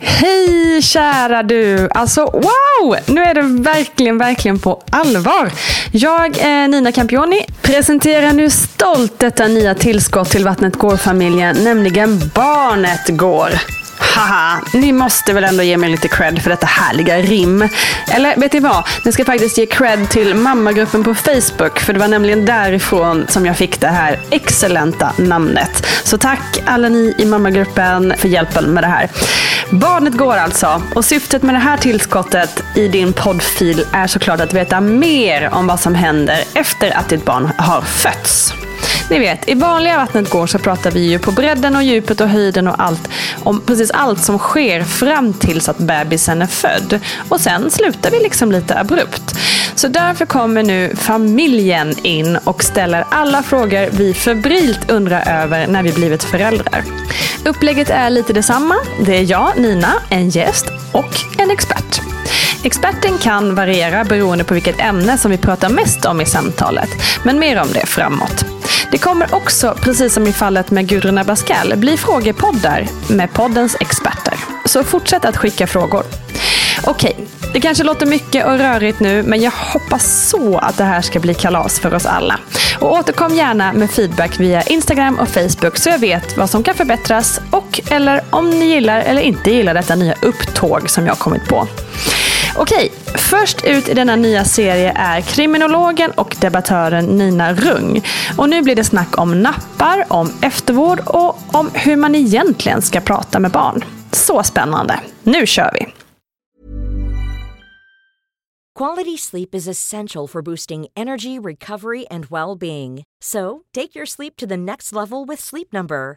Hej kära du! Alltså wow! Nu är det verkligen, verkligen på allvar. Jag, är Nina Campioni, presenterar nu stolt detta nya tillskott till Vattnet går-familjen, nämligen Barnet går. Haha, ni måste väl ändå ge mig lite cred för detta härliga rim. Eller vet ni vad? Ni ska faktiskt ge cred till mammagruppen på Facebook. För det var nämligen därifrån som jag fick det här excellenta namnet. Så tack alla ni i mammagruppen för hjälpen med det här. Barnet går alltså. Och syftet med det här tillskottet i din poddfil är såklart att veta mer om vad som händer efter att ditt barn har fötts. Ni vet, i vanliga Vattnet går så pratar vi ju på bredden och djupet och höjden och allt om precis allt som sker fram tills att bebisen är född. Och sen slutar vi liksom lite abrupt. Så därför kommer nu familjen in och ställer alla frågor vi febrilt undrar över när vi blivit föräldrar. Upplägget är lite detsamma. Det är jag, Nina, en gäst och en expert. Experten kan variera beroende på vilket ämne som vi pratar mest om i samtalet, men mer om det framåt. Det kommer också, precis som i fallet med Gudrun Abascal, bli frågepoddar med poddens experter. Så fortsätt att skicka frågor. Okej, det kanske låter mycket och rörigt nu, men jag hoppas så att det här ska bli kalas för oss alla. Och återkom gärna med feedback via Instagram och Facebook så jag vet vad som kan förbättras och eller om ni gillar eller inte gillar detta nya upptåg som jag kommit på. Okej, först ut i denna nya serie är kriminologen och debattören Nina Rung. Och nu blir det snack om nappar, om eftervård och om hur man egentligen ska prata med barn. Så spännande. Nu kör vi! Quality sleep is essential for boosting energy, recovery, and well-being. So, take your sleep to the next level with Sleep Number.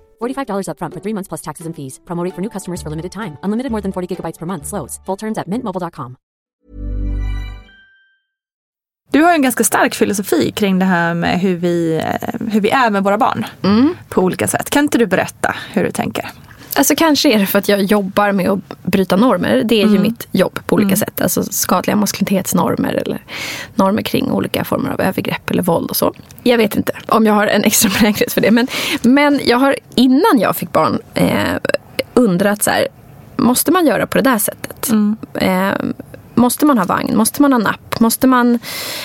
$45 upfront for three months plus taxes and fees. Promo rate for new customers for limited time. Unlimited more than 40 gigabytes per month. Slows. Full terms at mintmobile.com. Du har en ganska stark filosofi kring det här med hur vi, eh, hur vi är med våra barn. På olika sätt. Kan inte du berätta hur du tänker? Alltså kanske är det för att jag jobbar med att bryta normer. Det är ju mitt jobb på olika sätt. Alltså skadliga maskulinitetsnormer eller normer kring olika former av övergrepp eller våld och så. Jag vet inte om jag har en extra benägenhet för det. Men, men jag har innan jag fick barn eh, undrat så här, måste man göra på det där sättet? Eh, Måste man ha vagn? Måste man ha napp? Måste man,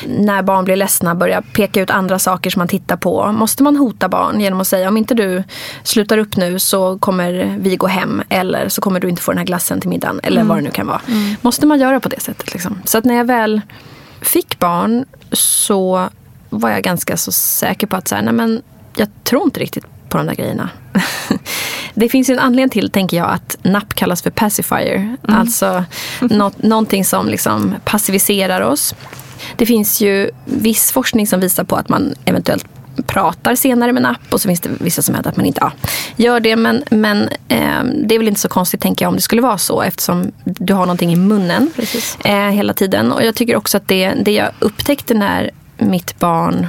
när barn blir ledsna, börja peka ut andra saker som man tittar på? Måste man hota barn genom att säga om inte du slutar upp nu så kommer vi gå hem eller så kommer du inte få den här glassen till middagen eller vad det nu kan vara. Måste man göra på det sättet? Liksom? Så att när jag väl fick barn så var jag ganska så säker på att så här, nej men, jag tror inte riktigt på de där grejerna. det finns ju en anledning till, tänker jag, att napp kallas för pacifier. Alltså något, någonting som liksom passiviserar oss. Det finns ju viss forskning som visar på att man eventuellt pratar senare med napp och så finns det vissa som hävdar att man inte ja, gör det. Men, men eh, det är väl inte så konstigt tänker jag om det skulle vara så eftersom du har någonting i munnen eh, hela tiden. Och jag tycker också att det, det jag upptäckte när mitt barn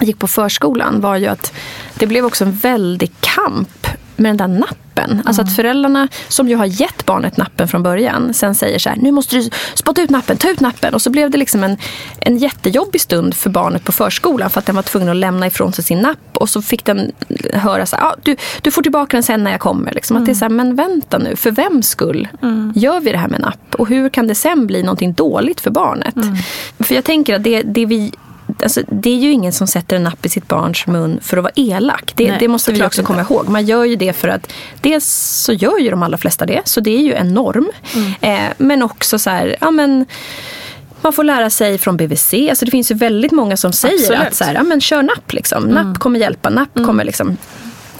gick på förskolan var ju att det blev också en väldig kamp med den där nappen nappen. Alltså att föräldrarna som ju har gett barnet nappen från början sen säger så här, nu måste du spotta ut nappen, ta ut nappen. Och så blev det liksom en, en jättejobbig stund för barnet på förskolan för att den var tvungen att lämna ifrån sig sin napp. Och så fick den höra så här, ah, du, du får tillbaka den sen när jag kommer. Liksom. Att det är så här, men vänta nu, för vems skull gör vi det här med napp? Och hur kan det sen bli någonting dåligt för barnet? För jag tänker att det, det vi Alltså, det är ju ingen som sätter en napp i sitt barns mun för att vara elak. Det, Nej, det måste vi också inte. komma ihåg. Man gör ju det för att dels så gör ju de allra flesta det, så det är ju en norm. Eh, men också så här, ja men man får lära sig från BVC. Alltså det finns ju väldigt många som säger Absolut. att så här, ja, men kör napp. Liksom. Napp kommer hjälpa. Napp kommer liksom...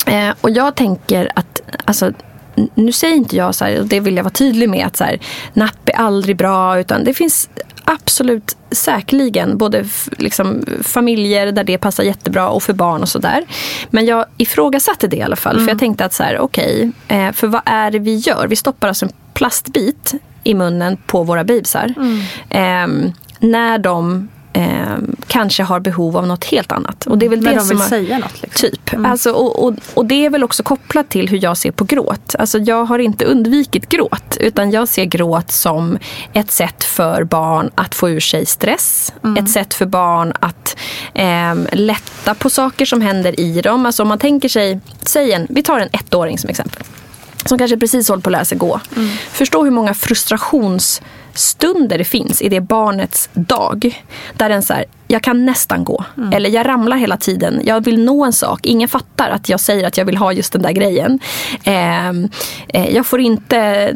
Eh, och jag tänker att alltså, nu säger inte jag så här, och det vill jag vara tydlig med, att så här, napp är aldrig bra. Utan det finns absolut säkerligen både liksom, familjer där det passar jättebra och för barn och sådär. Men jag ifrågasatte det i alla fall. För jag tänkte att så här, okej, eh, för vad är det vi gör? Vi stoppar alltså en plastbit i munnen på våra bebisar. Ehm, när de ehm, kanske har behov av något helt annat. Och det är väl det de som vill har- säga något. Liksom. Typ. Alltså, och, och, och det är väl också kopplat till hur jag ser på gråt. Alltså, jag har inte undvikit gråt. Utan jag ser gråt som ett sätt för barn att få ur sig stress. Ett sätt för barn att ehm, lätta på saker som händer i dem. Alltså om man tänker sig, säg en, vi tar en ettåring som exempel. Som kanske precis håller på att lära sig gå. Förstå hur många frustrationsstunder det finns i det barnets dag. Där den så här, jag kan nästan gå. Eller jag ramlar hela tiden. Jag vill nå en sak. Ingen fattar att jag säger att jag vill ha just den där grejen. Ehm, eh, jag får inte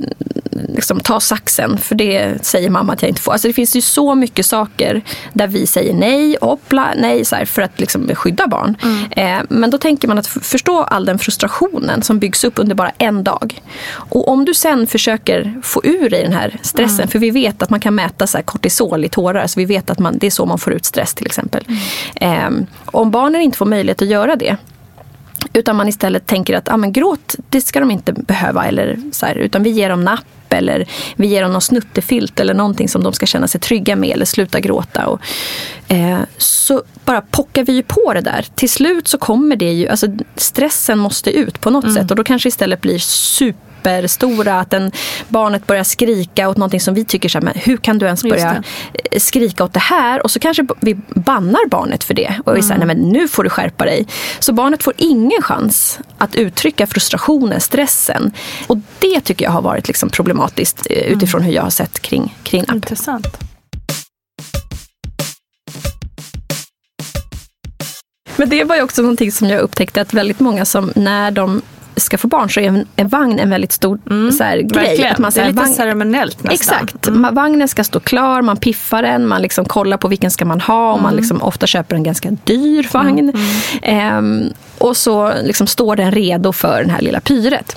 liksom, ta saxen, för det säger mamma att jag inte får. Alltså, det finns ju så mycket saker där vi säger nej, hoppla, nej, så här, för att liksom, skydda barn. Eh, men då tänker man att förstå all den frustrationen som byggs upp under bara en dag. Och om du sen försöker få ur dig den här stressen, för vi vet att man kan mäta så kortisol i tårar, så vi vet att man, det är så man får ut stress till exempel. Eh, om barnen inte får möjlighet att göra det, utan man istället tänker att ah, men gråt, det ska de inte behöva. Eller så här, utan vi ger dem napp eller vi ger dem någon snuttefilt eller någonting som de ska känna sig trygga med eller sluta gråta. Och, eh, så bara pockar vi ju på det där. Till slut så kommer det ju, alltså stressen måste ut på något Mm. sätt och då kanske istället blir superstora, att en, barnet börjar skrika åt någonting som vi tycker så här, men hur kan du ens börja eh, skrika åt det här? Och så kanske vi bannar barnet för det. Och så här, Mm. nej men nu får du skärpa dig. Så barnet får ingen chans att uttrycka frustrationen, stressen. Och det tycker jag har varit liksom problematiskt eh, utifrån hur jag har sett kring, kring napp. Intressant. Men det var ju också någonting som jag upptäckte att väldigt många som när de ska få barn så är en, en vagn en väldigt stor så här, grej. Verkligen. Att man, så det är här, lite vagn- ceremoniellt nästan. Exakt. Ma- Vagnen ska stå klar, man piffar den, man liksom kollar på vilken ska man ha och man liksom ofta köper en ganska dyr vagn. Ehm, och så liksom står den redo för den här lilla pyret.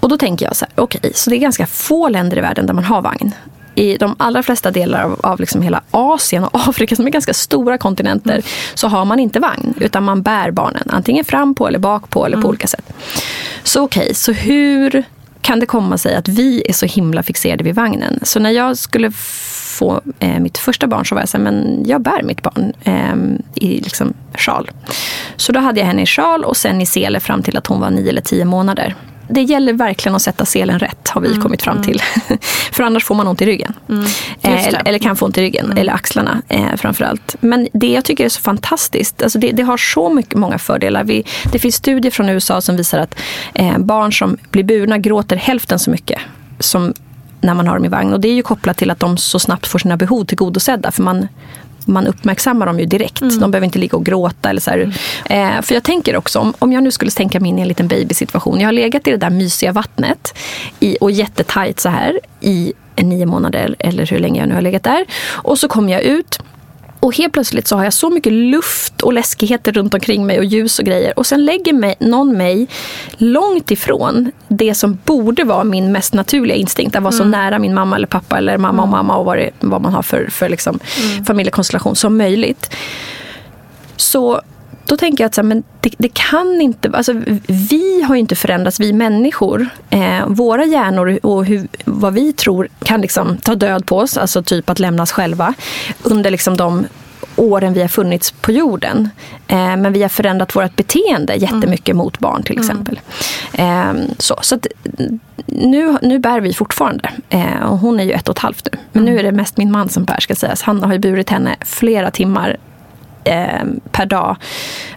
Och då tänker jag så här, okej, så det är ganska få länder i världen där man har vagn. I de allra flesta delar av, av liksom hela Asien och Afrika, som är ganska stora kontinenter, så har man inte vagn. Utan man bär barnen, antingen fram på eller bak på eller på olika sätt. Så okej, så hur kan det komma sig att vi är så himla fixerade vid vagnen? Så när jag skulle få eh, mitt första barn så var jag så här, men jag bär mitt barn eh, i liksom sjal. Så då hade jag henne i sjal och sen i sele fram till att hon var nio eller tio månader. Det gäller verkligen att sätta selen rätt har vi kommit fram till. För annars får man ont i ryggen. Eh, eller, eller kan få ont i ryggen, eller axlarna eh, framförallt. Men det jag tycker är så fantastiskt, alltså det, det har så mycket, många fördelar. Vi, det finns studier från USA som visar att eh, barn som blir burna gråter hälften så mycket som när man har dem i vagn. Och det är ju kopplat till att de så snabbt får sina behov tillgodosedda. För man, man uppmärksammar dem ju direkt. De behöver inte ligga och gråta. Eller så här. Eh, för jag tänker också, om, om jag nu skulle tänka mig in i en liten babysituation. Jag har legat i det där mysiga vattnet i, och jättetajt så här i nio månader eller hur länge jag nu har legat där. Och så kommer jag ut och helt plötsligt så har jag så mycket luft och läskigheter runt omkring mig och ljus och grejer. Och sen lägger mig, någon mig långt ifrån det som borde vara min mest naturliga instinkt. Att vara så nära min mamma eller pappa eller mamma och mamma och vad, det, vad man har för, för liksom familjekonstellation som möjligt. Så då tänker jag att så här, men det, det kan inte... Alltså, vi har ju inte förändrats, vi människor. Eh, våra hjärnor och hur, vad vi tror kan liksom ta död på oss, alltså typ att lämnas själva, under liksom de åren vi har funnits på jorden. Eh, men vi har förändrat vårt beteende jättemycket mot barn till exempel. Eh, så så att, nu, nu bär vi fortfarande. Eh, och hon är ju ett och ett halvt nu. Men nu är det mest min man som bär ska sägas. Han har ju burit henne flera timmar eh, per dag.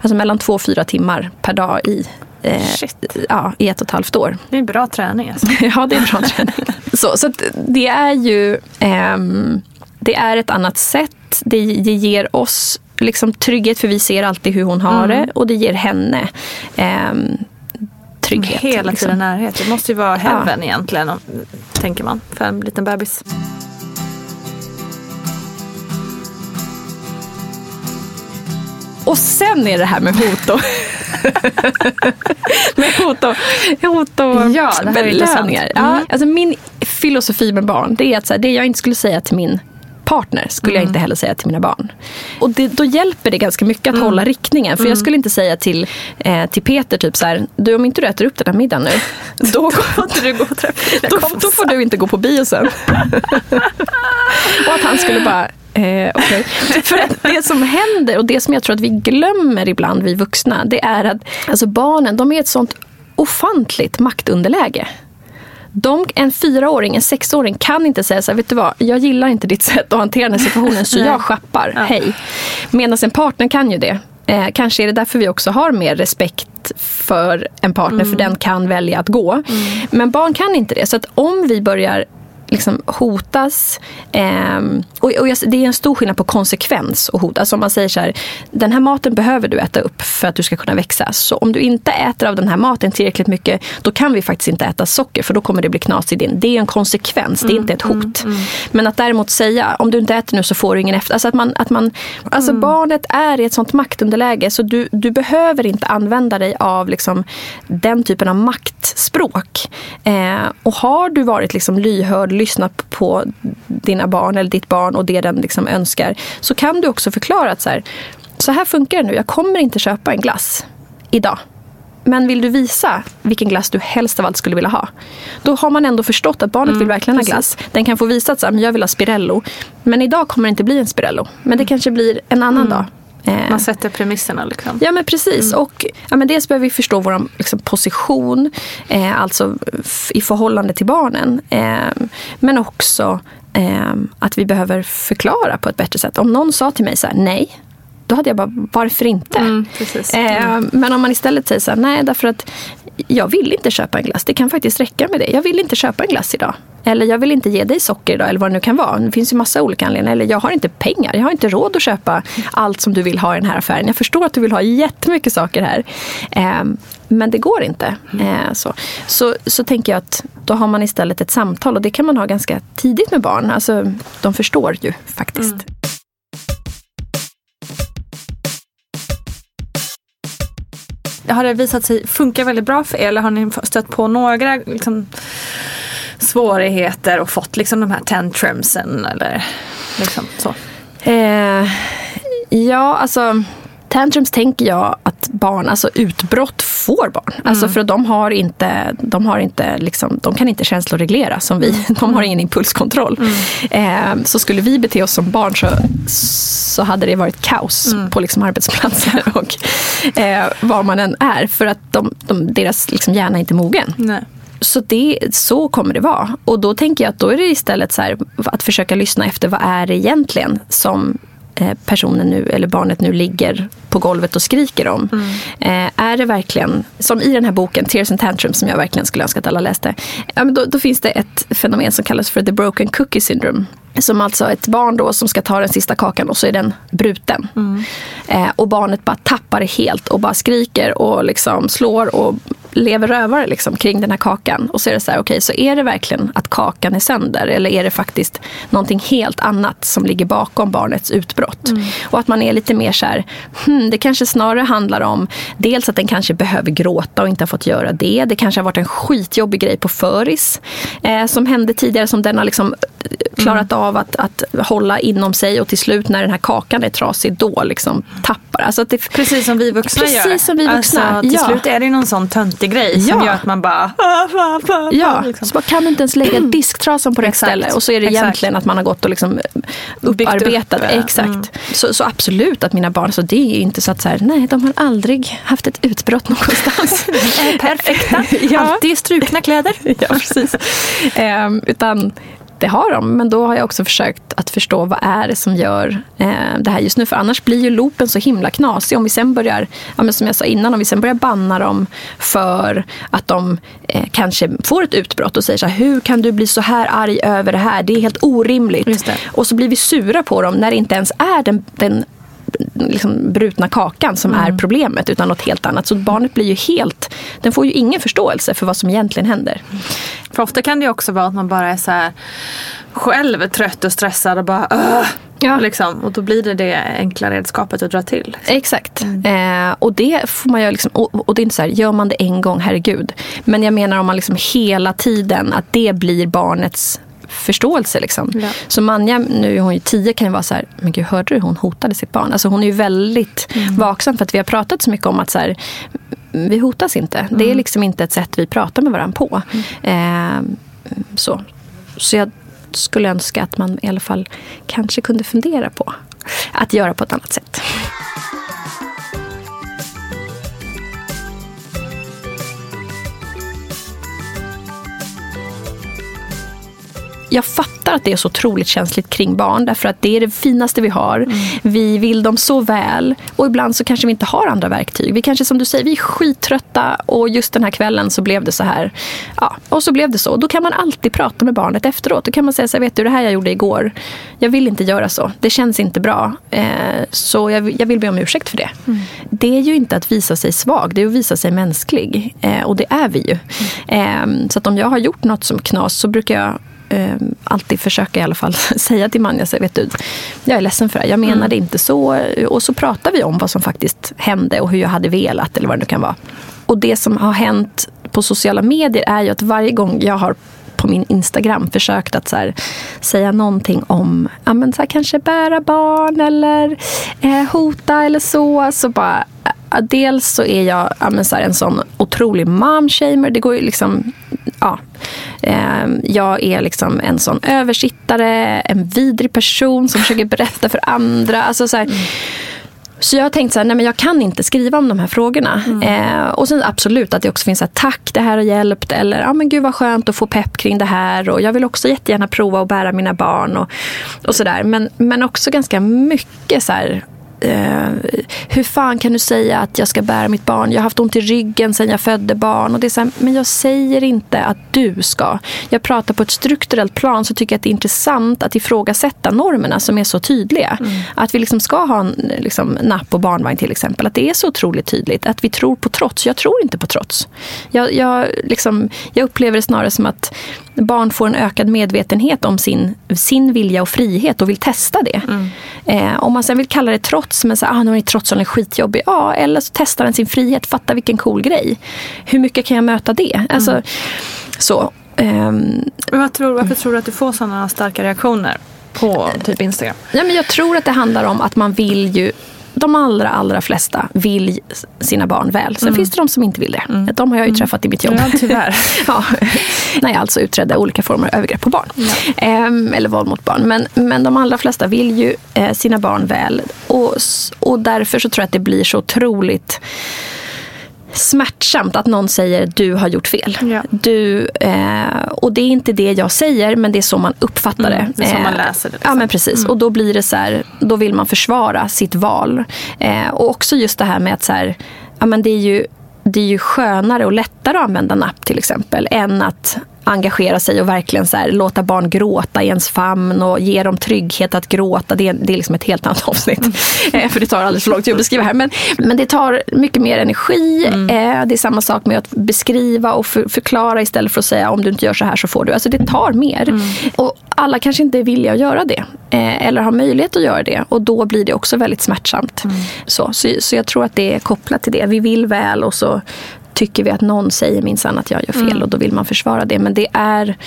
Alltså mellan två och fyra timmar per dag i eh, ja, i ett och ett halvt år. Det är bra träning alltså. ja, det är bra träning. Så, så det är ju ehm, det är ett annat sätt. Det, det ger oss liksom trygghet för vi ser alltid hur hon har mm. det och det ger henne ehm, trygghet. Hela liksom. tiden närhet. Det måste ju vara heaven ja. egentligen, tänker man, för en liten bebis. Och sen är det här med hot och, med hot och, hot och ja, det här belöningar. Mm. Ja, alltså min filosofi med barn det är att så här, det jag inte skulle säga till min partner skulle mm. jag inte heller säga till mina barn. Och det, då hjälper det ganska mycket att mm. hålla riktningen. För mm. jag skulle inte säga till, eh, till Peter typ så här, du om inte du äter upp den här middagen nu, då, får inte du gå och träffa då, då får du inte gå på bio sen. och att han skulle bara, Eh, okay. För det som händer och det som jag tror att vi glömmer ibland, vi vuxna, det är att alltså barnen de är ett sånt ofantligt maktunderläge. De, en fyraåring, en sexåring kan inte säga så här, vet du vad, jag gillar inte ditt sätt att hantera den här situationen så jag schappar, ja. hej. Medan en partner kan ju det. Eh, kanske är det därför vi också har mer respekt för en partner, mm. för den kan välja att gå. Mm. Men barn kan inte det. Så att om vi börjar liksom hotas. Eh, och, och det är en stor skillnad på konsekvens och hot. Alltså om man säger så här, den här maten behöver du äta upp för att du ska kunna växa. Så om du inte äter av den här maten tillräckligt mycket, då kan vi faktiskt inte äta socker för då kommer det bli knas i din. Det är en konsekvens, det är inte ett mm, hot. Mm, mm. Men att däremot säga, om du inte äter nu så får du ingen efter. Alltså att man, att man, alltså mm. barnet är i ett sånt maktunderläge så du, du behöver inte använda dig av liksom den typen av maktspråk. Eh, och har du varit liksom lyhörd, lyssnat på dina barn eller ditt barn och det den liksom önskar så kan du också förklara att så här, så här funkar det nu. Jag kommer inte köpa en glass idag. Men vill du visa vilken glass du helst av allt skulle vilja ha. Då har man ändå förstått att barnet mm, vill verkligen precis. ha glass. Den kan få visa att så här, jag vill ha Spirello. Men idag kommer det inte bli en Spirello. Men det mm. kanske blir en annan mm. dag. Eh, Man sätter premisserna. Liksom. Ja men precis. Mm. Och, ja, men dels behöver vi förstå vår liksom, position, eh, alltså i förhållande till barnen. Eh, men också eh, att vi behöver förklara på ett bättre sätt. Om någon sa till mig så här, nej, då hade jag bara, varför inte? Mm, mm. Men om man istället säger så här, nej därför att jag vill inte köpa en glass. Det kan faktiskt räcka med det. Jag vill inte köpa en glass idag. Eller jag vill inte ge dig socker idag eller vad det nu kan vara. Det finns ju massa olika anledningar. Eller jag har inte pengar. Jag har inte råd att köpa allt som du vill ha i den här affären. Jag förstår att du vill ha jättemycket saker här. Eh, men det går inte. Eh, så. Så, så tänker jag att då har man istället ett samtal och det kan man ha ganska tidigt med barn. Alltså, de förstår ju faktiskt. Mm. Har det visat sig funka väldigt bra för er eller har ni stött på några liksom, svårigheter och fått liksom de här tantrumsen eller liksom så? Eh, ja, alltså Tantrums tänker jag att barn, alltså utbrott får barn. Alltså, mm. Alltså för de har inte, de har inte liksom, de kan inte känsloreglera som vi. Mm. De har ingen impulskontroll. Mm. Eh, så skulle vi bete oss som barn så, så hade det varit kaos mm. på liksom arbetsplatser och eh, var man än är. För att de, de, deras liksom hjärna är inte mogen. Nej. Så, det, så kommer det vara. Och då tänker jag att då är det istället så här, att försöka lyssna efter vad är det egentligen som personen nu, eller barnet nu ligger på golvet och skriker om. Mm. Eh, är det verkligen, som i den här boken Tears and Tantrums som jag verkligen skulle önska att alla läste. Då, då finns det ett fenomen som kallas för the broken cookie syndrome. Som alltså ett barn då som ska ta den sista kakan och så är den bruten. Mm. Eh, och barnet bara tappar det helt och bara skriker och liksom slår och lever rövare liksom kring den här kakan. Och så är det så här, okej, okay, så är det verkligen att kakan är sönder? Eller är det faktiskt någonting helt annat som ligger bakom barnets utbrott? Mm. Och att man är lite mer så här, hmm, det kanske snarare handlar om dels att den kanske behöver gråta och inte har fått göra det. Det kanske har varit en skitjobbig grej på föris eh, som hände tidigare som den har liksom klarat av att, att hålla inom sig och till slut när den här kakan är trasig då liksom tappar. Alltså det, Precis som vi vuxna Precis gör. som vi vuxna, Alltså, till ja. slut är det någon sån töntig grej som Ja. gör att man bara... Ja, liksom. så man kan inte ens lägga disktrasan på rätt Exakt. ställe och så är det Exakt. egentligen att man har gått och liksom upparbetat. upp, eh, Exakt. mm. Så, så absolut att mina barn, så det är inte så att så här, nej de har aldrig haft ett utbrott någonstans. Perfekta. Ja. Alltid strukna kläder. ja, precis. Ehm, utan det har de, men då har jag också försökt att förstå vad är det som gör eh, det här just nu. För annars blir ju loopen så himla knasig. Om vi sen börjar, ja, men som jag sa innan, om vi sen börjar banna dem för att de eh, kanske får ett utbrott och säger så här, hur kan du bli så här arg över det här? Det är helt orimligt. Och så blir vi sura på dem när det inte ens är den, den liksom brutna kakan som är problemet utan något helt annat. Så barnet blir ju helt, den får ju ingen förståelse för vad som egentligen händer. För ofta kan det ju också vara att man bara är så här själv trött och stressad och bara "Ugh", Ja. liksom. Och då blir det det enkla redskapet att dra till. Exakt. Eh, och det får man ju liksom, och, och det är inte så här, gör man det en gång, herregud. Men jag menar om man liksom hela tiden, att det blir barnets förståelse. Liksom. Ja. Så Manja, nu är hon ju tio, kan ju vara så här, men gud hörde du hon hotade sitt barn? Alltså hon är ju väldigt vaksam för att vi har pratat så mycket om att så här, vi hotas inte. Det är liksom inte ett sätt vi pratar med varandra på. Eh, så. så jag skulle önska att man i alla fall kanske kunde fundera på att göra på ett annat sätt. Jag fattar att det är så otroligt känsligt kring barn därför att det är det finaste vi har. Vi vill dem så väl och ibland så kanske vi inte har andra verktyg. Vi kanske som du säger, vi är skittrötta och just den här kvällen så blev det så här. Ja, och så blev det så. Då kan man alltid prata med barnet efteråt. Då kan man säga så här, vet du det här jag gjorde igår. Jag vill inte göra så. Det känns inte bra. Eh, så jag, jag vill be om ursäkt för det. Det är ju inte att visa sig svag, det är att visa sig mänsklig. Eh, och det är vi ju. Eh, så att om jag har gjort något som knas så brukar jag eh, alltid försöka i alla fall säga till Manja, så vet du, jag är ledsen för det här. jag menar det inte så. Och så pratar vi om vad som faktiskt hände och hur jag hade velat eller vad det nu kan vara. Och det som har hänt på sociala medier är ju att varje gång jag har på min Instagram försökt att så här, säga någonting om ja, men så här, kanske bära barn eller eh, hota eller så. Så bara, eh, dels så är jag ja, men så här, en sån otrolig momshamer. Det går ju liksom... Ja, eh, jag är liksom en sån översittare, en vidrig person som försöker berätta för andra. Alltså så här, så jag har tänkt så här, nej men jag kan inte skriva om de här frågorna. Eh, och sen absolut att det också finns så här, tack det här har hjälpt. Eller ja men gud vad skönt att få pepp kring det här. Och jag vill också jättegärna prova att bära mina barn. Och, och sådär. Men, men också ganska mycket så här. Eh, hur fan kan du säga att jag ska bära mitt barn? Jag har haft ont i ryggen sedan jag födde barn. Och det är så här, men jag säger inte att du ska. Jag pratar på ett strukturellt plan så tycker jag att det är intressant att ifrågasätta normerna som är så tydliga. Att vi liksom ska ha en liksom, napp och barnvagn till exempel. Att det är så otroligt tydligt. Att vi tror på trots. Jag tror inte på trots. Jag, jag, liksom, jag upplever det snarare som att barn får en ökad medvetenhet om sin, sin vilja och frihet och vill testa det. Eh, om man sen vill kalla det trots, men så, ah, nu är trotsåldern skitjobbig. Ja, eller så testar den sin frihet, fatta vilken cool grej. Hur mycket kan jag möta det? Alltså, så. ehm, Men vad tror, varför tror du att du får sådana starka reaktioner på typ Instagram? Nej, men jag tror att det handlar om att man vill ju de allra, allra flesta vill sina barn väl. Sen finns det de som inte vill det. De har jag ju träffat i mitt jobb. Ja, tyvärr. ja, när jag alltså utredde olika former av övergrepp på barn. Ehm, eller våld mot barn. Men, men de allra flesta vill ju eh, sina barn väl. Och, och därför så tror jag att det blir så otroligt smärtsamt att någon säger du har gjort fel. Ja. Du, eh, och det är inte det jag säger men det är så man uppfattar det. Mm, det är så man Eh, läser det, Ja liksom. men precis. Och då blir det så här, då vill man försvara sitt val. Eh, och också just det här med att så här, ja men det är ju det är ju skönare och lättare att använda napp till exempel än att engagera sig och verkligen så här, låta barn gråta i ens famn och ge dem trygghet att gråta. Det är, det är liksom ett helt annat avsnitt. Eh, för det tar alldeles för lång tid att beskriva här. Men, men det tar mycket mer energi. Eh, det är samma sak med att beskriva och för, förklara istället för att säga om du inte gör så här så får du. Alltså det tar mer. Och alla kanske inte är villiga att göra det. Eh, eller har möjlighet att göra det. Och då blir det också väldigt smärtsamt. Så, så, så jag tror att det är kopplat till det. Vi vill väl och så tycker vi att någon säger minsann att jag gör fel och då vill man försvara det. Men det är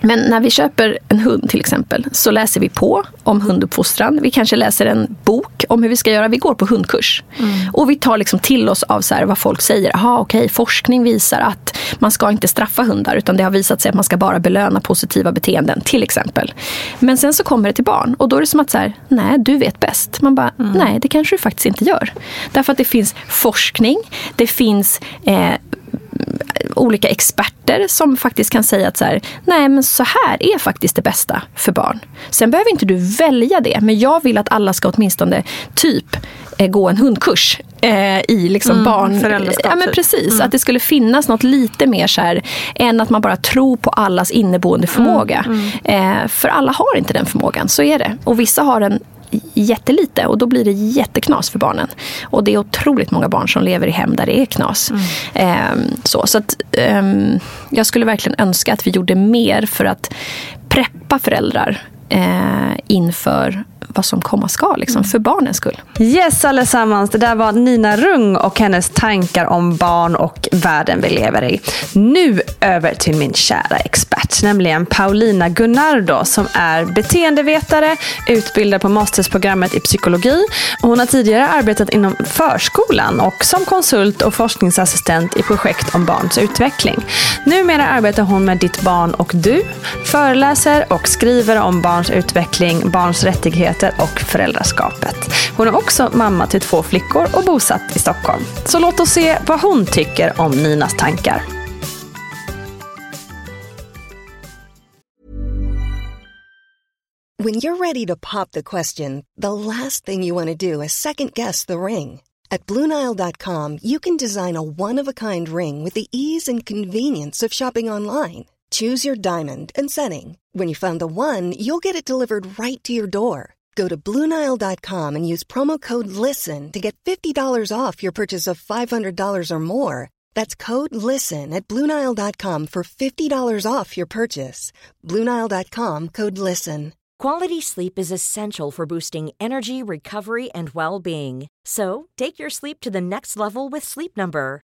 Men när vi köper en hund till exempel så läser vi på om hunduppfostran. Vi kanske läser en bok om hur vi ska göra. Vi går på hundkurs. Mm. Och vi tar liksom till oss av så vad folk säger. Aha, okay, forskning visar att man ska inte straffa hundar utan det har visat sig att man ska bara belöna positiva beteenden till exempel. Men sen så kommer det till barn och då är det som att så här, nej du vet bäst. Man bara, mm. nej det kanske du faktiskt inte gör. Därför att det finns forskning, det finns eh, olika experter som faktiskt kan säga att så här, nej men så här är faktiskt det bästa för barn. Sen behöver inte du välja det, men jag vill att alla ska åtminstone typ eh, gå en hundkurs eh, i liksom mm, barn... Ja, men typ. precis. Mm. Att det skulle finnas något lite mer så här, än att man bara tror på allas inneboende förmåga. Mm, mm. eh, för alla har inte den förmågan, så är det. Och vissa har den jättelite och då blir det jätteknas för barnen. Och det är otroligt många barn som lever i hem där det är knas. Mm. Eh, så så att, eh, jag skulle verkligen önska att vi gjorde mer för att preppa föräldrar eh, inför vad som komma ska, liksom, för barnens skull. Yes allesammans, det där var Nina Rung och hennes tankar om barn och världen vi lever i. Nu över till min kära expert, nämligen Paulina Gunnardo som är beteendevetare, utbildad på mastersprogrammet i psykologi. Hon har tidigare arbetat inom förskolan och som konsult och forskningsassistent i projekt om barns utveckling. Numera arbetar hon med Ditt barn och du, föreläser och skriver om barns utveckling, barns rättigheter graviditeter och föräldraskapet. Hon är också mamma till två flickor och bosatt i Stockholm. Så låt oss se vad hon tycker om Ninas tankar. When you're ready to pop the question, the last thing you want to do is second guess the ring. At BlueNile.com you can design a one-of-a-kind ring with the ease and convenience of shopping online. Choose your diamond and setting. When you find the one, you'll get it delivered right to your door. Go to Bluenile.com and use promo code LISTEN to get $50 off your purchase of $500 or more. That's code LISTEN at Bluenile.com for $50 off your purchase. Bluenile.com code LISTEN. Quality sleep is essential for boosting energy, recovery, and well being. So take your sleep to the next level with Sleep Number.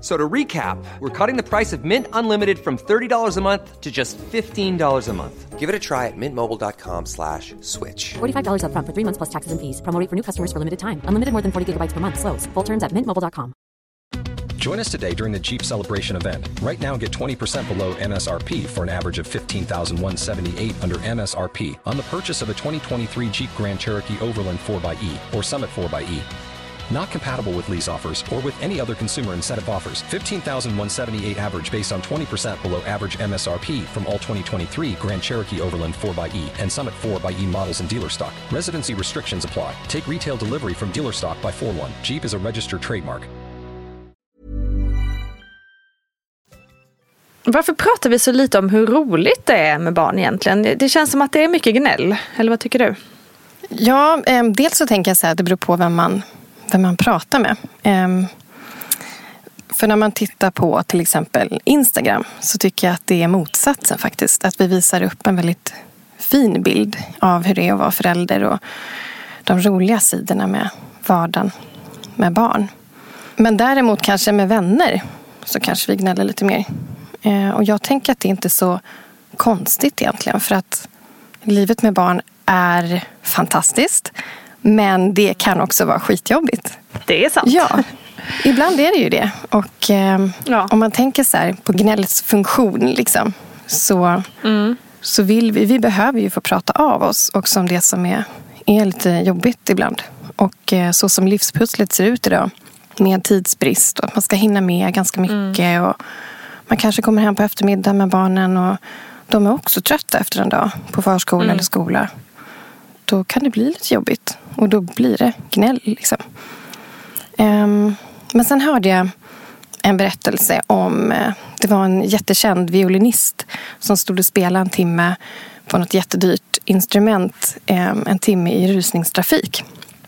So to recap, we're cutting the price of Mint Unlimited from $30 a month to just $15 a month. Give it a try at mintmobile.com slash switch. $45 up front for three months plus taxes and fees. Promo for new customers for limited time. Unlimited more than 40 gigabytes per month. Slows. Full terms at mintmobile.com. Join us today during the Jeep Celebration event. Right now, get 20% below MSRP for an average of 15178 under MSRP on the purchase of a 2023 Jeep Grand Cherokee Overland 4xE or Summit 4xE. Not compatible with lease offers or with any other consumer incentive offers. 15,178 average based on 20% below average MSRP from all 2023 Grand Cherokee Overland 4xE and Summit 4xE models in dealer stock. Residency restrictions apply. Take retail delivery from dealer stock by 4 1. Jeep is a registered trademark. Varför pratar vi så lite om hur roligt det är med barn egentligen? Det känns som att det är mycket gnäll. Eller vad tycker du? Ja, eh, dels så tänker jag så här, det beror på vem man vem man pratar med. Ehm, för när man tittar på till exempel Instagram så tycker jag att det är motsatsen faktiskt. Att vi visar upp en väldigt fin bild av hur det är att vara förälder och de roliga sidorna med vardagen med barn. Men däremot kanske med vänner så kanske vi gnäller lite mer. Ehm, och jag tänker att det inte är så konstigt egentligen för att livet med barn är fantastiskt. Men det kan också vara skitjobbigt. Det är sant. Ja, ibland är det ju det. Och eh, ja. om man tänker så här på gnällets funktion liksom, så, mm. så vill vi, vi behöver ju få prata av oss också om det som är, är lite jobbigt ibland. Och eh, så som livspusslet ser ut idag med tidsbrist och att man ska hinna med ganska mycket. Mm. Och man kanske kommer hem på eftermiddagen med barnen och de är också trötta efter en dag på förskola Mm. eller skola. Då kan det bli lite jobbigt och då blir det gnäll. Liksom. Ehm, men sen hörde jag en berättelse om, eh, det var en jättekänd violinist som stod och spelade en timme på något jättedyrt instrument eh, en timme i rusningstrafik.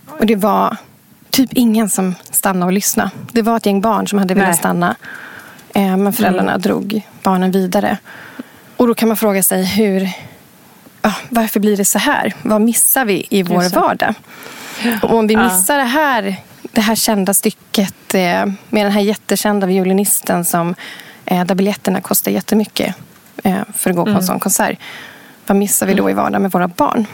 Och det var typ ingen som stannade och lyssnade. Det var ett gäng barn som hade velat Nej. stanna. Eh, men föräldrarna drog barnen vidare. Och då kan man fråga sig hur, varför blir det så här? Vad missar vi i vår Just vardag? Och om vi missar det här, det här kända stycket eh, med den här jättekända violinisten som, eh, där biljetterna kostar jättemycket eh, för att gå på en sån konsert. Vad missar vi då i vardagen med våra barn?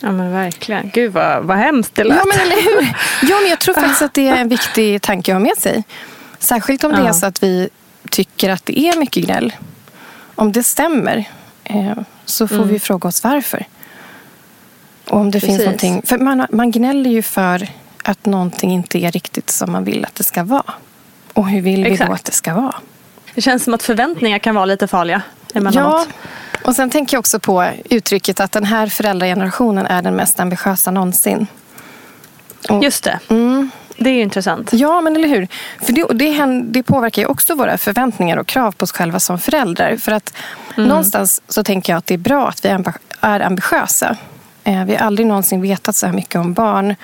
Ja men verkligen. Gud vad, vad hemskt det lät. Ja, men eller hur? Ja, men jag tror faktiskt att det är en viktig tanke att ha med sig. Särskilt om det Ja. är så att vi tycker att det är mycket gnäll. Om det stämmer så får vi fråga oss varför. Och om det finns Precis. någonting. För man, man gnäller ju för att någonting inte är riktigt som man vill att det ska vara. Och hur vill vi då att det ska vara? Det känns som att förväntningar kan vara lite farliga Ja, emellanåt. och sen tänker jag också på uttrycket att den här föräldragenerationen är den mest ambitiösa någonsin. Och- Just det. Mm. Det är ju intressant. Ja, men eller hur? För det, det, det påverkar ju också våra förväntningar och krav på oss själva som föräldrar. För att någonstans så tänker jag att det är bra att vi är ambitiösa. Eh, vi har aldrig någonsin vetat så här mycket om barn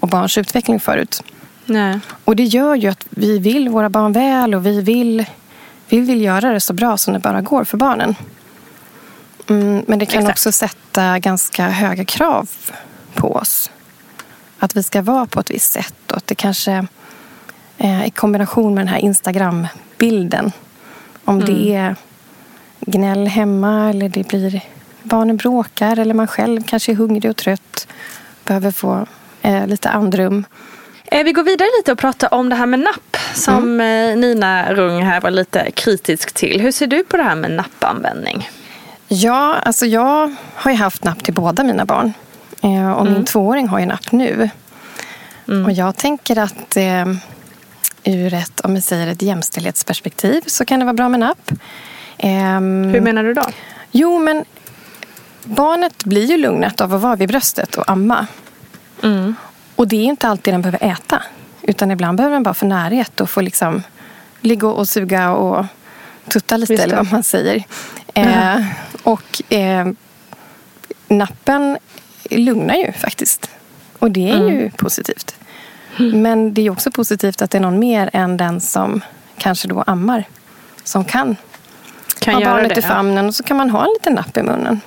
och barns utveckling förut. Nej. Och det gör ju att vi vill våra barn väl och vi vill, vi vill göra det så bra som det bara går för barnen. Mm, men det kan Exakt. också sätta ganska höga krav på oss. Att vi ska vara på ett visst sätt och att det kanske eh, i kombination med den här Instagram-bilden. Om det är gnäll hemma eller det blir barnen bråkar eller man själv kanske är hungrig och trött. Behöver få eh, lite andrum. Eh, Vi går vidare lite och pratar om det här med napp som eh, Nina Rung här var lite kritisk till. Hur ser du på det här med nappanvändning? Ja, alltså jag har ju haft napp till båda mina barn. Eh, och min tvååring har ju napp nu. Och jag tänker att eh, ur ett, om vi säger ett jämställdhetsperspektiv så kan det vara bra med napp. Ehm, Hur menar du då? Jo, men barnet blir ju lugnat av att vara vid bröstet och amma. Och det är inte alltid den behöver äta. Utan ibland behöver den bara få närhet och få liksom ligga och suga och tutta lite eller vad man säger. Eh, och eh, nappen lugnar ju faktiskt. Och det är ju positivt. Men det är också positivt att det är någon mer än den som kanske då ammar. Som kan Kan ha barnet det, i famnen och så kan man ha en liten napp i munnen.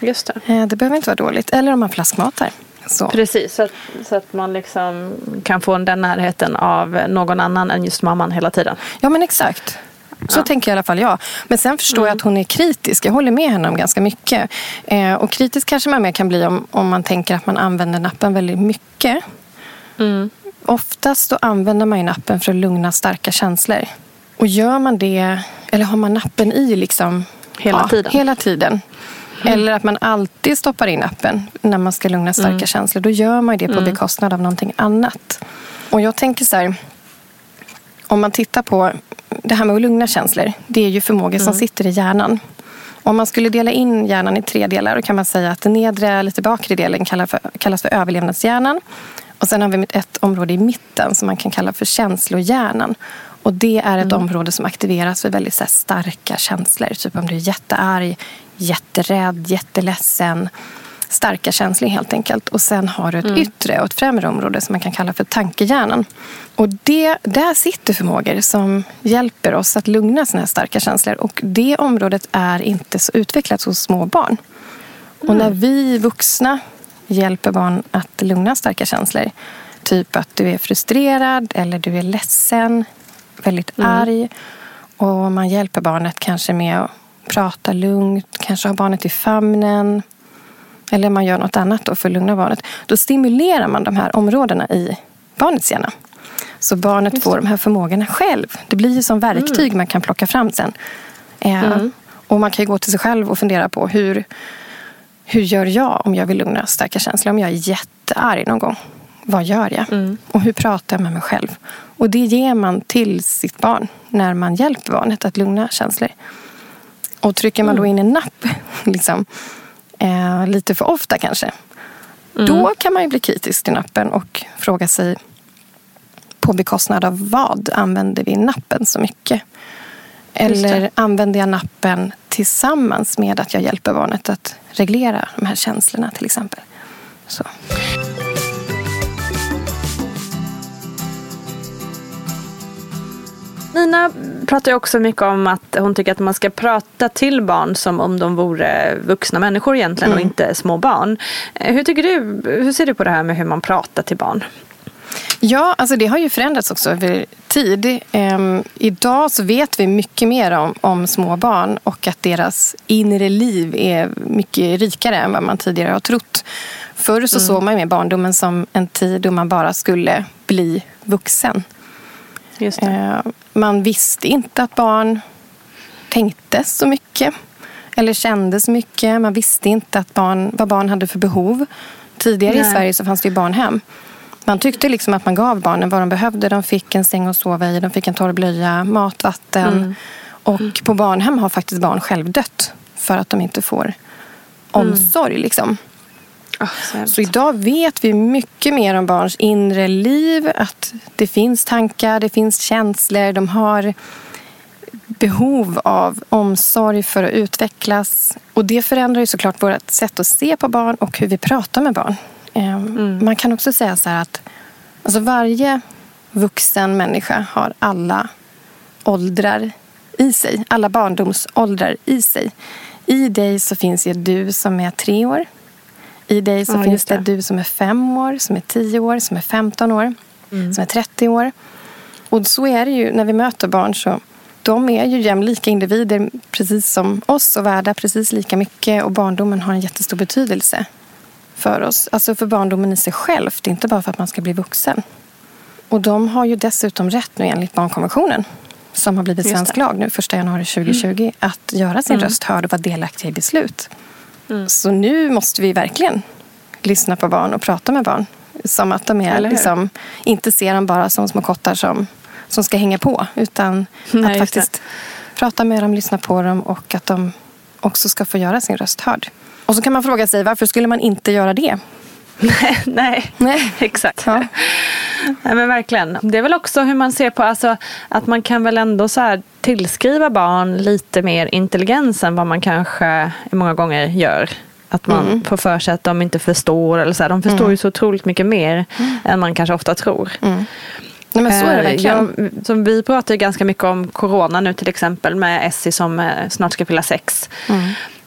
Just det. Eh, Det behöver inte vara dåligt. Eller om man flaskmatar. Så. Precis, så att, så att man liksom kan få den närheten av någon annan än just mamman hela tiden. Ja, men exakt. Så tänker i alla fall jag. Men sen förstår jag att hon är kritisk. Jag håller med henne om ganska mycket. Eh, och kritisk kanske man mer kan bli om, om man tänker att man använder nappen väldigt mycket. Oftast då använder man ju nappen för att lugna starka känslor. Och gör man det, eller har man nappen i liksom Hela tiden. Hela tiden. Eller att man alltid stoppar in nappen när man ska lugna starka känslor. Då gör man det på bekostnad av någonting annat. Och jag tänker så här. Om man tittar på det här med att lugna känslor. Det är ju förmågor som sitter i hjärnan. Om man skulle dela in hjärnan i tre delar. Då kan man säga att den nedre, lite bakre delen kallas för, kallas för överlevnadshjärnan. Och sen har vi ett område i mitten som man kan kalla för känslohjärnan. Och det är ett område som aktiveras vid väldigt här, starka känslor. Typ om du är jättearg, jätterädd, jätteledsen. Starka känslor helt enkelt. Och sen har du ett yttre och ett främre område som man kan kalla för tankehjärnan. Och det, där sitter förmågor som hjälper oss att lugna såna här starka känslor. Och det området är inte så utvecklat hos små barn. Och när vi vuxna hjälper barn att lugna starka känslor. Typ att du är frustrerad eller du är ledsen, väldigt arg. Och man hjälper barnet kanske med att prata lugnt, kanske ha barnet i famnen. Eller man gör något annat då för att lugna barnet. Då stimulerar man de här områdena i barnets hjärna. Så barnet får de här förmågorna själv. Det blir ju som verktyg man kan plocka fram sen. Eh, Och man kan ju gå till sig själv och fundera på hur, hur gör jag om jag vill lugna starka känslor? Om jag är jättearg någon gång. vad gör jag? Och hur pratar jag med mig själv? Och det ger man till sitt barn när man hjälper barnet att lugna känslor. Och trycker man då in en napp liksom, eh, lite för ofta kanske. Då kan man ju bli kritisk till nappen och fråga sig på bekostnad av vad använder vi nappen så mycket? Eller använder jag nappen tillsammans med att jag hjälper barnet att reglera de här känslorna till exempel? Så. Nina pratar ju också mycket om att hon tycker att man ska prata till barn som om de vore vuxna människor egentligen och inte små barn. Eh, Hur tycker du, hur ser du på det här med hur man pratar till barn? Ja, alltså det har ju förändrats också över tid. Ehm, idag så vet vi mycket mer om, om små barn och att deras inre liv är mycket rikare än vad man tidigare har trott. Förr så såg man ju med barndomen som en tid då man bara skulle bli vuxen. Just det. Man visste inte att barn tänkte så mycket eller kände så mycket. Man visste inte att barn, vad barn hade för behov. Tidigare i Nej. Sverige så fanns det ju barnhem. Man tyckte liksom att man gav barnen vad de behövde. De fick en säng att sova i, de fick en torr blöja, mat, vatten. Och på barnhem har faktiskt barn själv dött för att de inte får omsorg. Liksom. Så idag vet vi mycket mer om barns inre liv. Att det finns tankar, det finns känslor. De har behov av omsorg för att utvecklas. Och det förändrar ju såklart vårt sätt att se på barn och hur vi pratar med barn. Eh, Man kan också säga så här att alltså varje vuxen människa har alla åldrar i sig. Alla barndomsåldrar i sig. I dig så finns ju du som är tre år. I dig så Ja, finns det. du som är fem år, som är tio år, som är 15 år, som är 30 år. Och så är det ju när vi möter barn. så De är ju jämlika individer precis som oss och värda precis lika mycket. Och barndomen har en jättestor betydelse för oss. Alltså för barndomen i sig själv. Det är inte bara för att man ska bli vuxen. Och de har ju dessutom rätt nu enligt barnkonventionen som har blivit svensk lag nu 1 januari 2020 att göra sin röst hörd och vara delaktiga i beslut. Så nu måste vi verkligen lyssna på barn och prata med barn. Som att de är liksom, inte ser dem bara som små kottar som, som ska hänga på. Utan Nej, att just det. faktiskt prata med dem, lyssna på dem och att de också ska få göra sin röst hörd. Och så kan man fråga sig varför skulle man inte göra det? Nej, nej. Nej. exakt. Ja. Nej, men verkligen. Det är väl också hur man ser på alltså, att man kan väl ändå så här tillskriva barn lite mer intelligens än vad man kanske många gånger gör. Att man Mm. får för sig att de inte förstår. Eller så här. De förstår ju så otroligt mycket mer än man kanske ofta tror. Nej, men så är det Eh, verkligen. Jag, som vi pratar ju ganska mycket om corona nu till exempel med Essie som eh, snart ska fylla sex.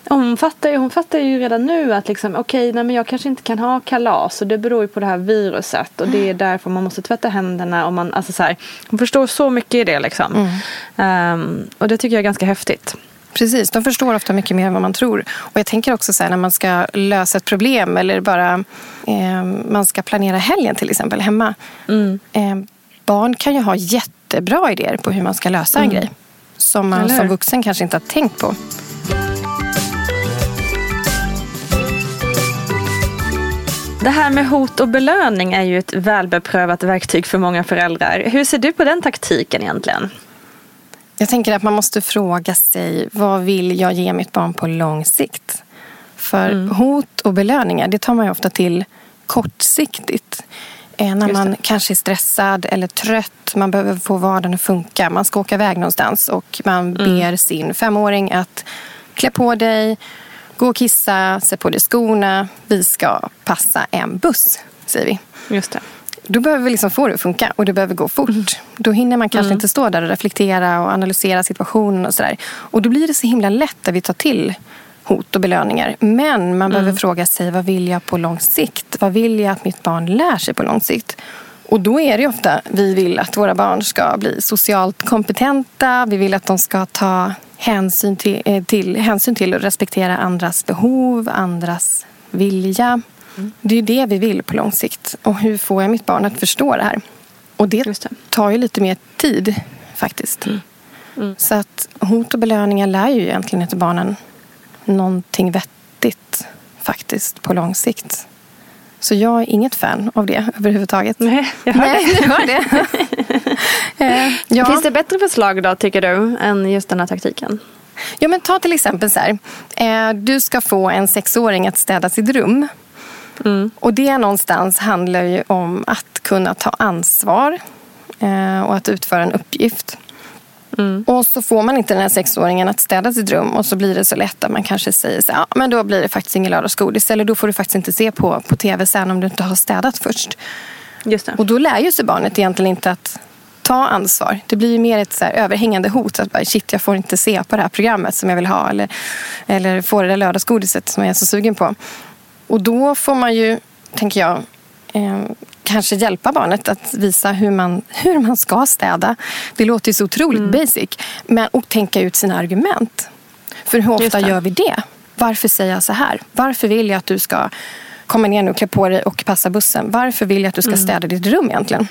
Mm. Hon, fattar ju, hon fattar ju redan nu att liksom, okej, nej, men jag kanske inte kan ha kalas och det beror ju på det här viruset och det är därför man måste tvätta händerna. Och man, alltså så här, hon förstår så mycket i det. Liksom. Ehm, och det tycker jag är ganska häftigt. Precis, de förstår ofta mycket mer än vad man tror. Och jag tänker också så här, när man ska lösa ett problem eller bara eh, man ska planera helgen till exempel hemma. Eh, barn kan ju ha jättebra idéer på hur man ska lösa en grej. Som man Eller som vuxen kanske inte har tänkt på. Det här med hot och belöning är ju ett välbeprövat verktyg för många föräldrar. Hur ser du på den taktiken egentligen? Jag tänker att man måste fråga sig vad vill jag ge mitt barn på lång sikt? För hot och belöningar det tar man ju ofta till kortsiktigt. Eh, när man kanske är stressad eller trött, man behöver få vardagen att funka. Man ska åka iväg någonstans och man ber sin femåring att klä på dig, gå och kissa, sätt på dig skorna. Vi ska passa en buss, säger vi. Just det. Då behöver vi liksom få det att funka och det behöver gå fort. Då hinner man kanske inte stå där och reflektera och analysera situationen och sådär. Och då blir det så himla lätt att vi tar till hot och belöningar. Men man behöver fråga sig vad vill jag på lång sikt? Vad vill jag att mitt barn lär sig på lång sikt? Och då är det ofta vi vill att våra barn ska bli socialt kompetenta. Vi vill att de ska ta hänsyn till, eh, till, hänsyn till och respektera andras behov, andras vilja. Det är ju det vi vill på lång sikt. Och hur får jag mitt barn att förstå det här? Och det, det. tar ju lite mer tid faktiskt. Så att hot och belöningar lär ju egentligen inte barnen någonting vettigt faktiskt på lång sikt. Så jag är inget fan av det överhuvudtaget. Nej, jag hör Nej, det. hör det. Eh, ja. Finns det bättre förslag då, tycker du, än just den här taktiken? Ja, men ta till exempel så här. Eh, du ska få en sexåring att städa sitt rum. Och det någonstans handlar ju om att kunna ta ansvar eh, och att utföra en uppgift. Och så får man inte den här sexåringen att städa sitt rum och så blir det så lätt att man kanske säger så ja men då blir det faktiskt ingen lördagsgodis eller då får du faktiskt inte se på, på tv sen om du inte har städat först. Just det. Och då lär ju sig barnet egentligen inte att ta ansvar. Det blir ju mer ett så överhängande hot. Att bara, shit, jag får inte se på det här programmet som jag vill ha. Eller, eller få det där lördagsgodiset som jag är så sugen på. Och då får man ju, tänker jag, eh, kanske hjälpa barnet att visa hur man, hur man ska städa. Det låter ju så otroligt basic. Men, och tänka ut sina argument. För hur ofta gör vi det? Varför säger jag så här? Varför vill jag att du ska komma ner nu, klä på dig och passa bussen? Varför vill jag att du ska städa ditt rum egentligen?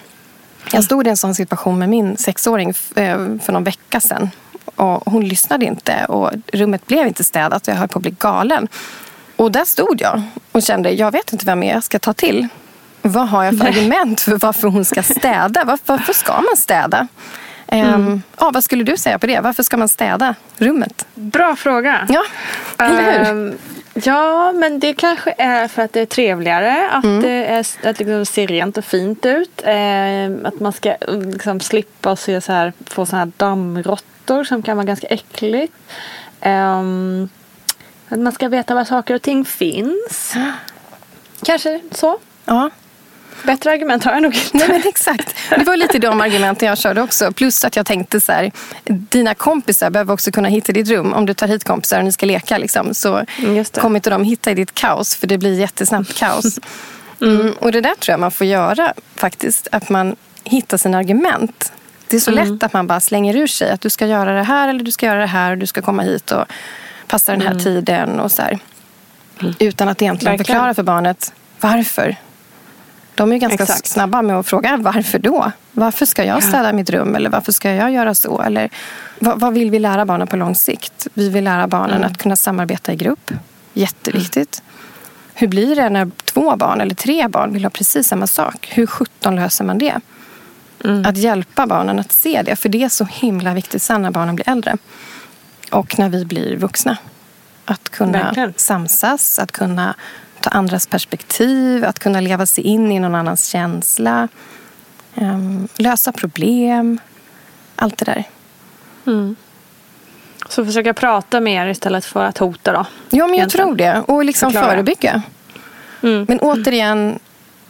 Jag stod i en sån situation med min sexåring eh, för någon vecka sedan. Och hon lyssnade inte och rummet blev inte städat och jag höll på att bli galen. Och där stod jag och kände, jag vet inte vem jag ska ta till. Vad har jag för argument för varför hon ska städa? Varför, varför ska man städa? Ehm, ja, vad skulle du säga på det? Varför ska man städa rummet? Bra fråga. Ja, eller hur? Ehm, ja, men det kanske är för att det är trevligare. Att Mm. det är, att liksom ser rent och fint ut. Ehm, att man ska eh, liksom slippa se så här, få såna här dammråttor som kan vara ganska äckligt. Ehm, att man ska veta var saker och ting finns. Kanske så. Ja. Bättre argument har jag nog inte. Nej, men exakt. Det var lite de argumenten jag körde också. Plus att jag tänkte så här, dina kompisar behöver också kunna hitta ditt rum. Om du tar hit kompisar och ni ska leka liksom, så Mm, kommer inte de hitta i ditt kaos. För det blir jättesnabbt kaos. Mm. Och det där tror jag man får göra faktiskt. Att man hittar sina argument. Det är så Mm. lätt att man bara slänger ur sig att du ska göra det här eller du ska göra det här och du ska komma hit och passa den här Mm. tiden och så här. Utan att egentligen Verkligen. förklara för barnet varför. De är ju ganska Exakt. snabba med att fråga varför då? Varför ska jag städa mitt rum? Eller varför ska jag göra så? Eller vad, vad vill vi lära barnen på lång sikt? Vi vill lära barnen Mm. att kunna samarbeta i grupp. Jätteviktigt. Hur blir det när två barn eller tre barn vill ha precis samma sak? Hur sjutton löser man det? Mm. Att hjälpa barnen att se det. För det är så himla viktigt sen när barnen blir äldre. Och när vi blir vuxna. Att kunna Verkligen. samsas, att kunna ta andras perspektiv, att kunna leva sig in i någon annans känsla. Ehm, lösa problem. Allt det där. Så försöka prata mer istället för att hota då. Ja, men jag Egentligen. tror det. Och liksom Förklara. förebygga. Men återigen,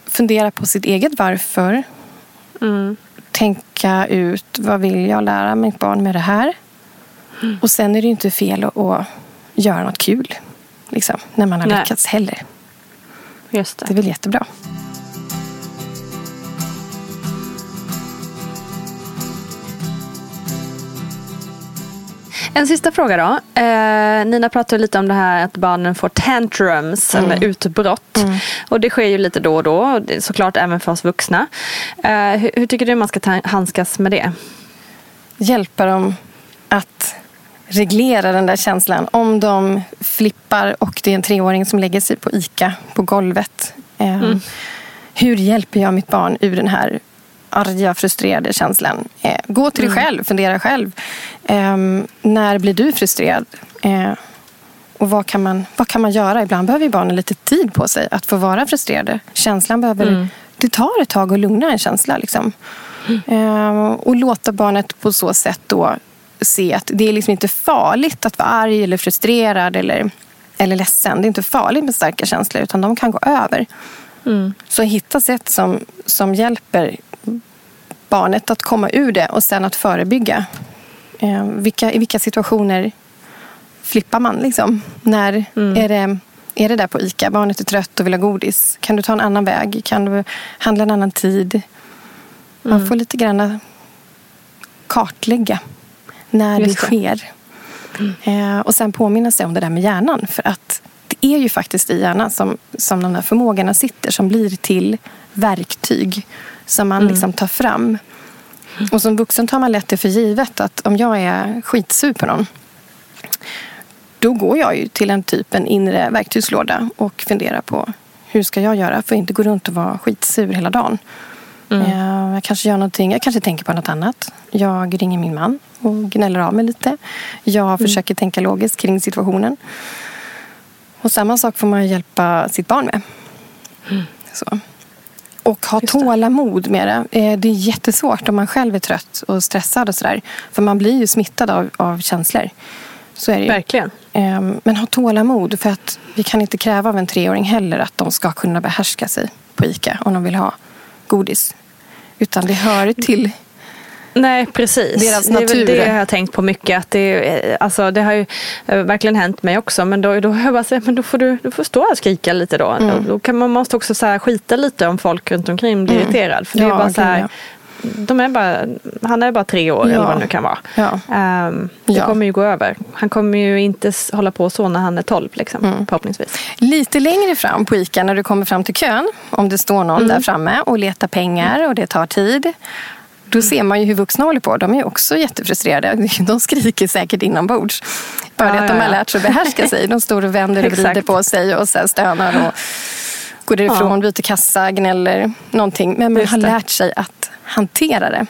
fundera på sitt eget varför. Tänka ut, vad vill jag lära mitt barn med det här? Och sen är det ju inte fel att, att göra något kul. Liksom, när man har Nej. lyckats heller. Just Det det. är väl jättebra. En sista fråga då. Eh, Nina pratade lite om det här att barnen får tantrums eller utbrott. Och det sker ju lite då och då. Såklart även för oss vuxna. Eh, hur, hur tycker du man ska handskas med det? hjälpa dem reglera den där känslan. Om de flippar och det är en treåring som lägger sig på ICA på golvet. Eh, Hur hjälper jag mitt barn ur den här arga, frustrerade känslan? Eh, gå till dig själv, fundera själv. Eh, när blir du frustrerad? Eh, och vad kan, man, vad kan man göra? Ibland behöver barnen lite tid på sig att få vara frustrerade. Känslan behöver... Det tar ett tag att lugna en känsla. Liksom. Eh, och låta barnet på så sätt då se att det är liksom inte farligt att vara arg eller frustrerad eller, eller ledsen. Det är inte farligt med starka känslor utan de kan gå över. Så hitta sätt som, som hjälper barnet att komma ur det och sen att förebygga. Eh, vilka, I vilka situationer flippar man? Liksom? När är, det, är det där på ICA? Barnet är trött och vill ha godis. Kan du ta en annan väg? Kan du handla en annan tid? Man får lite grann kartlägga när Just det sker. Eh, och sen påminna sig om det där med hjärnan. För att det är ju faktiskt i hjärnan som, som de där förmågorna sitter. Som blir till verktyg som man liksom tar fram. Och som vuxen tar man lätt det för givet att om jag är skitsur på någon då går jag ju till en typ en inre verktygslåda och funderar på hur hur ska jag göra för att inte gå runt och vara skitsur hela dagen? Mm. Jag kanske gör någonting, jag kanske tänker på något annat. Jag ringer min man och gnäller av mig lite. Jag mm. försöker tänka logiskt kring situationen. Och samma sak får man hjälpa sitt barn med. Mm. Så. Och ha tålamod med det. Eh, det är jättesvårt om man själv är trött och stressad och sådär. För man blir ju smittad av, av känslor. Så är det ju. Verkligen. Ehm, men ha tålamod. För att vi kan inte kräva av en treåring heller att de ska kunna behärska sig på ICA om de vill ha godis. Utan det hör till Nej, precis. Deras natur. Det, det har jag tänkt på mycket. Att det, alltså, det har ju eh, verkligen hänt mig också. Men då, då, jag bara säga, men då får du, du får stå och skrika lite då. Mm. Då kan man måste också så här, skita lite om folk runt omkring blir mm. irriterad. För det ja, är bara så här, de är bara, han är bara tre år ja. eller vad det nu kan vara. Ja. Um, det ja. kommer ju gå över. Han kommer ju inte hålla på så när han är tolv liksom, mm. förhoppningsvis. Lite längre fram på ICA när du kommer fram till kön. Om det står någon mm. där framme och letar pengar och det tar tid. Då ser man ju hur vuxna håller på. De är också jättefrustrerade. De skriker säkert inombords. Bara ja, att de har lärt sig att behärska sig. De står och vänder och vrider på sig och så stönar och går därifrån, ja. byter kassa, gnäller. Någonting. Men man har lärt sig att hantera det.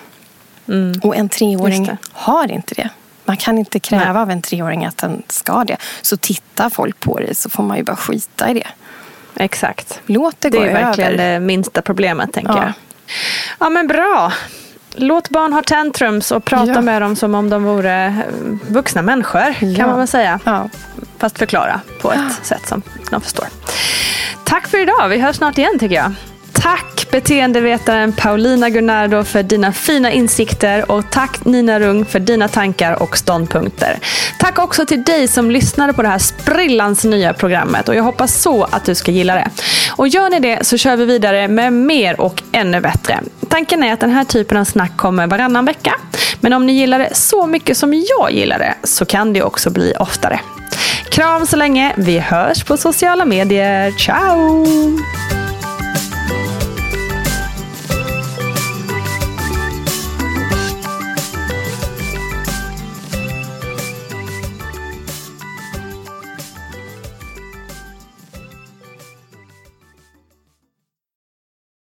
Mm. Och en treåring har inte det. Man kan inte kräva Nej. av en treåring att den ska det. Så tittar folk på det så får man ju bara skita i det. Exakt. Låt det, det gå över. Det är verkligen det minsta problemet tänker ja. jag. Ja men bra. Låt barn ha tantrums och prata ja. med dem som om de vore eh, vuxna människor. Ja. Kan man väl säga. Ja. Fast förklara på ett sätt som de förstår. Tack för idag. Vi hörs snart igen tycker jag. Tack beteendevetaren Paulina Gunnardo för dina fina insikter och tack Nina Rung för dina tankar och ståndpunkter. Tack också till dig som lyssnade på det här sprillans nya programmet och jag hoppas så att du ska gilla det. Och gör ni det så kör vi vidare med mer och ännu bättre. Tanken är att den här typen av snack kommer varannan vecka. Men om ni gillar det så mycket som jag gillar det så kan det också bli oftare. Kram så länge. Vi hörs på sociala medier. Ciao!